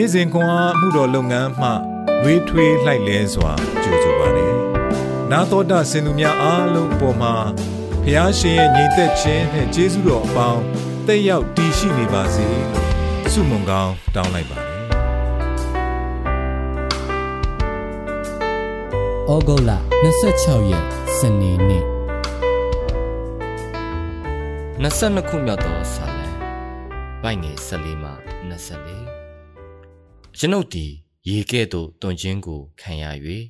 နေ့စဉ်ခွန်အားမှုတော်လုပ်ငန်းမှလွေးထွေးလှိုက်လဲစွာကြိုဆိုပါရယ်နာတော်တာစင်သူများအားလုံးအပေါ်မှာဖျားရှင်ရဲ့ညီသက်ခြင်းနဲ့ကျေးဇူးတော်အပေါင်းတက်ရောက်တည်ရှိနေပါစေလို့ဆုမွန်ကောင်းတောင်းလိုက်ပါတယ်ဩဂုတ်လ26ရက်စနေနေ့22ခုမြောက်သောစာလံဘိုင်ငယ်14မှ24 ကျွန်ုပ်သည်ရေကဲ့သို့တွန်ခြင်းကိုခံရ၍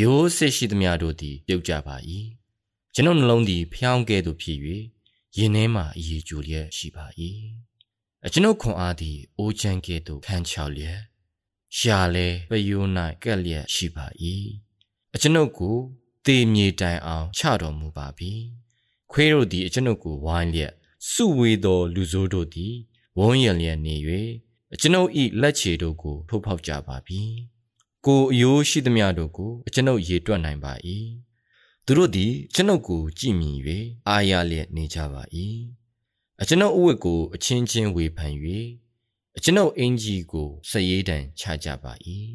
ရိုးစစ်ရှိသမျှတို့သည်ပြုတ်ကြပါ၏ကျွန်ုပ်နှလုံးသည်ဖျောင်းကဲ့သို့ဖြစ်၍ရင်ထဲမှအည်ကြိုလျက်ရှိပါ၏အကျွန်ုပ်ခွန်အားသည်အိုးချမ်းကဲ့သို့ခံချောက်လျက်ရှာလဲပယိုး၌ကက်လျက်ရှိပါ၏အကျွန်ုပ်ကိုတေမြေတိုင်အောင်ချတော်မူပါပြီခွေးတို့သည်အကျွန်ုပ်ကိုဝိုင်းလျက်စုဝေသောလူဆိုးတို့သည်ဝုန်းရလျက်နေ၍အ ကျွန်ုပ်၏လက်ခြေတို့ကိုထိုးဖောက်ကြပါပြီကိုအယိုးရှိသမျှတို့ကိုအကျွန်ုပ်ရေတွက်နိုင်ပါ၏သူတို့သည်ကျွန်ုပ်ကိုကြည်မြင်၍အာရလျက်နေကြပါ၏အကျွန်ုပ်အဝတ်ကိုအချင်းချင်းဝေဖန်၍အကျွန်ုပ်အင်ကြီးကိုစည်ရည်တံချကြပါ၏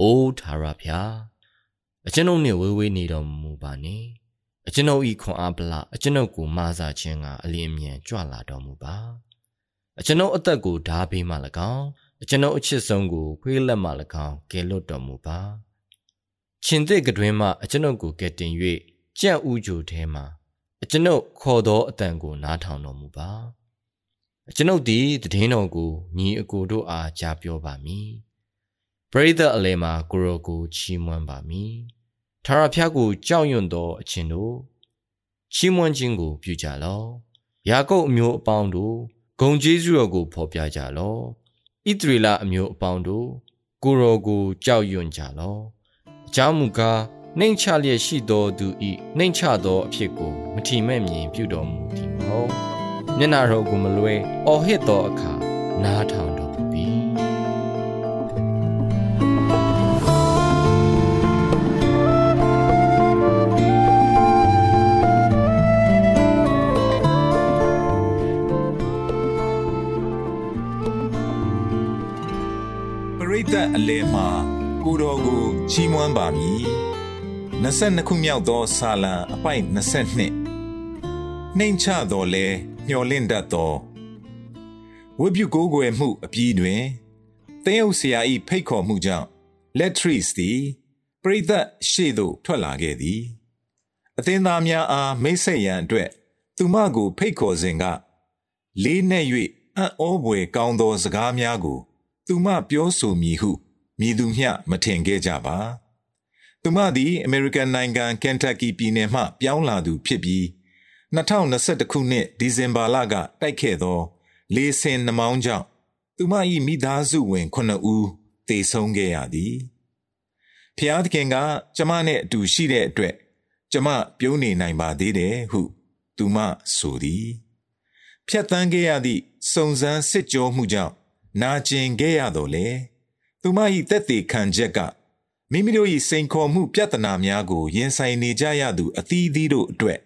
အိုးသာရဖျားအကျွန်ုပ်နှင့်ဝေးဝေးနေတော်မူပါနှင့်အကျွန်ုပ်၏ခွန်အားပလအကျွန်ုပ်ကိုမာစာခြင်းကအလင်းအမြန်ကြွလာတော်မူပါ အကျွန်ုပ်အသက်ကိုဓာဘေးမှ၎င်းအကျွန်ုပ်အချစ်ဆုံးကိုခွေးလက်မှ၎င်းကယ်လွတ်တော်မူပါရှင်သစ်ကတွင်မှအကျွန်ုပ်ကိုကယ်တင်၍ကြံ့ဥကြိုထဲမှအကျွန်ုပ်ခေါ်သောအတန်ကိုနားထောင်တော်မူပါအကျွန်ုပ်သည်တည်င်းတော်ကိုညီအကိုတို့အားကြားပြောပါမည်ပရိသတ်အလဲမှာကိုရောကိုချီးမွမ်းပါမည်ထာဝရဘုရားကိုကြောက်ရွံ့သောအချင်းတို့ချီးမွမ်းခြင်းကိုပြုကြလော့ယာကုပ်အမျိုးအပေါင်းတို့ ဂုံကျေးဇူးတော်ကိုဖော်ပြကြလော့ဣသရေလအမျိုးအပေါင်းတို့ကိုရောကိုကြောက်ရွံ့ကြလော့အကြောင်းမူကားနှိမ်ချလျက်ရှိသောသူဤနှိမ်ချသောအဖြစ်ကိုမထီမဲ့မြင်ပြုတော်မူသည်မဟုတ်မျက်နာတော်ကိုမလွဲအော်ဟစ်သောအခါနားထောင်တော် ပြီရိသတ်အလယ်မှာကိုတော်ကိုချီးမွမ်းပါမည်22ခုမြောက်သောဆာလံအပိုက်22နှိမ်ချတော်လဲမျော်လင့်တတ်သောဝိပုကိုးကွယ်မှုအပြီးတွင်တင်းအုပ်ဆရာ၏ဖိတ်ခေါ်မှုကြောင့်လက်ထရစ်သည်ပရိသတ်ရှေ့သို့ထွက်လာခဲ့သည်အသင်းသားများအားမိတ်ဆက်ရန်အတွက် သူမကို ဖိတ်ခေါ်စဉ်ကလေးနဲ့၍အံ့ဩဖွယ်ကောင်းသောစကားများကို သူမပြောဆိုမည်ဟုမည်သူမျှမထင်ခဲ့ကြပါသူမသည်အမေရိကန်နိုင်ငံကန်တက်ကီပြည်နယ်မှပြောင်းလာသူဖြစ်ပြီး2021ခုနှစ်ဒီဇင်ဘာလကတိုက်ခဲ့သော လေဆင်နှမောင်းကြောင့်သူမ၏မိသားစုဝင်9ဦးသေဆုံးခဲ့ရသည်ဖျားသခင်က ကျမနဲ့အတူရှိတဲ့အတွက်ကျမပြုံးနေနိုင်ပါသေးတယ်ဟု သူမဆိုသည် ဖြတ်တန်းခဲ့ရသည့်စုံစမ်းစစ်ကြောမှုကြောင့် နာကျင်ခဲ့ရတော့လေသူမ၏တက်သေးခံချက်ကမိမိတို့၏စိန်ခေါ်မှုပြဿနာများကိုရင်ဆိုင်နေကြရသူအသီးသီးတို့အတွက်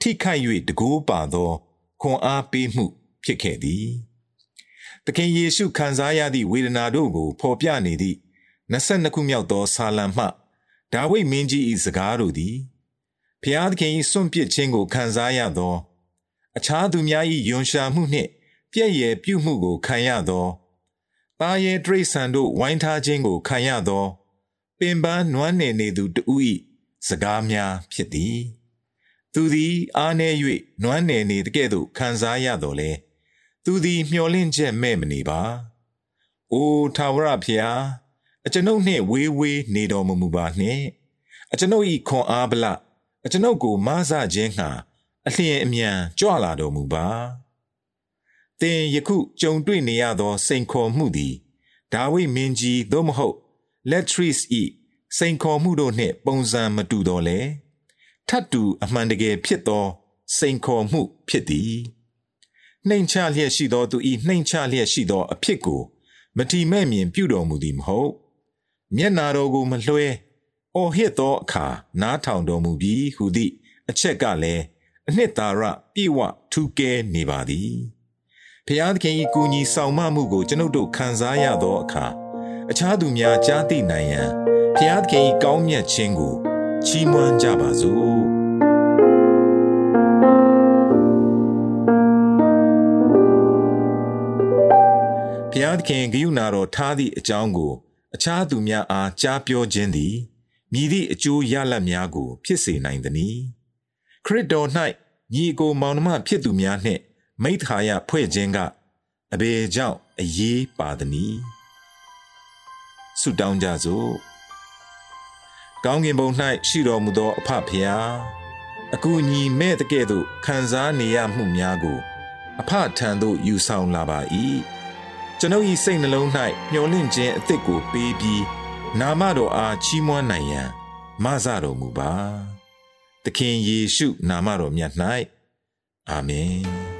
ထိခိုက်၍တကိုးပါသောခွန်အားပေးမှုဖြစ်ခဲ့သည်။သခင်ယေရှုခံစားရသည့်ဝေဒနာတို့ကိုဖော်ပြနေသည့်22ခုမြောက်သောဆာလံမှဒါဝိဒ်မင်းကြီး၏စကားတို့သည်ဖျားသခင်၏စွန့်ပစ်ခြင်းကိုခံစားရသော အခြားသူများ၏ယွန်ရှာမှုနှင့်ပြည့်ရပြုမှုကိုခံရသော တာရဲတရိษံတို့ဝိုင်းထားခြင်းကိုခံရသော ပင်ပန်းနွမ်းနယ်နေသူတဦး၏စကားများဖြစ်သည် သူသည်အားနည်း၍နွမ်းနယ်နေတကဲ့သို့ခံစားရတော်လဲသူသည်မျှော်လင့်ချက်မဲ့မနေပါအိုထာဝရဖျားအကျွန်ုပ်နှင့်ဝေးဝေးနေတော်မမူပါနှင့်အကျွန်ုပ်၏ခွန်အားဗလအကျွန်ုပ်ကိုမဆခြင်းငှာအလျင်အမြန်ကြွလာတော်မူပါ သင်ယခုကြုံတွေ့နေရသောစိန်ခေါ်မှုသည်ဒါဝိမင်းကြီးသို့မဟုတ်လက်ထရစ်ဤစိန်ခေါ်မှုတို့နှင့်ပုံစံမတူတော့လေထတ်တူအမှန်တကယ်ဖြစ်သောစိန်ခေါ်မှုဖြစ်သည်နှိမ်ချလျက်ရှိသောသူဤနှိမ်ချလျက်ရှိသောအဖြစ်ကိုမထီမဲ့မြင်ပြုတော်မူသည်မဟုတ်မျက်နာတော်ကိုမလွှဲအော်ဟစ်သောအခါနားထောင်တော်မူပြီးဟုသည့်အချက်ကလည်းအနှစ်သာရပြည့်ဝထူးကဲနေပါသည် ဖျားသခင်၏ကူညီဆောင်မမှုကိုကျွန်ုပ်တို့ခံစားရသောအခါအခြားသူများကြားသိနိုင်ရန်ဖျားသခင်၏ကောင်းမြတ်ခြင်းကိုချီးမွမ်းကြပါစို့ဖျားသခင်ဂိယူနာတော်ထားသည့်အကြောင်းကို အခြားသူများအားကြားပြောခြင်းသည်မြည်သည့်အကျိုးရလဒ်များကို ဖြစ်စေနိုင်သည်။ခရစ်တော်၌ညီအကိုမောင်နှမဖြစ်သူများနှင့် မိသားရဖွဲ့ခြင်းကအဘယ်ကြောင့်အရေးပါသနည်းဆုတောင်းကြစို့ကောင်းကင်ဘုံ၌ရှိတော်မူသောအဖဖျားအကူအညီမဲ့တဲ့ကဲ့သို့ခံစားနေရမှုများကို အဖထံသို့ယူဆောင်လာပါ၏ကျွန်ုပ်၏စိတ်နှလုံး၌မျှော်လင့်ခြင်းအသစ်ကိုပေးပြီးနာမတော်အားချီးမွမ်းနိုင်ရန်မဆတော်မူပါသခင်ယေရှုနာမတော်မြတ်၌အာမင်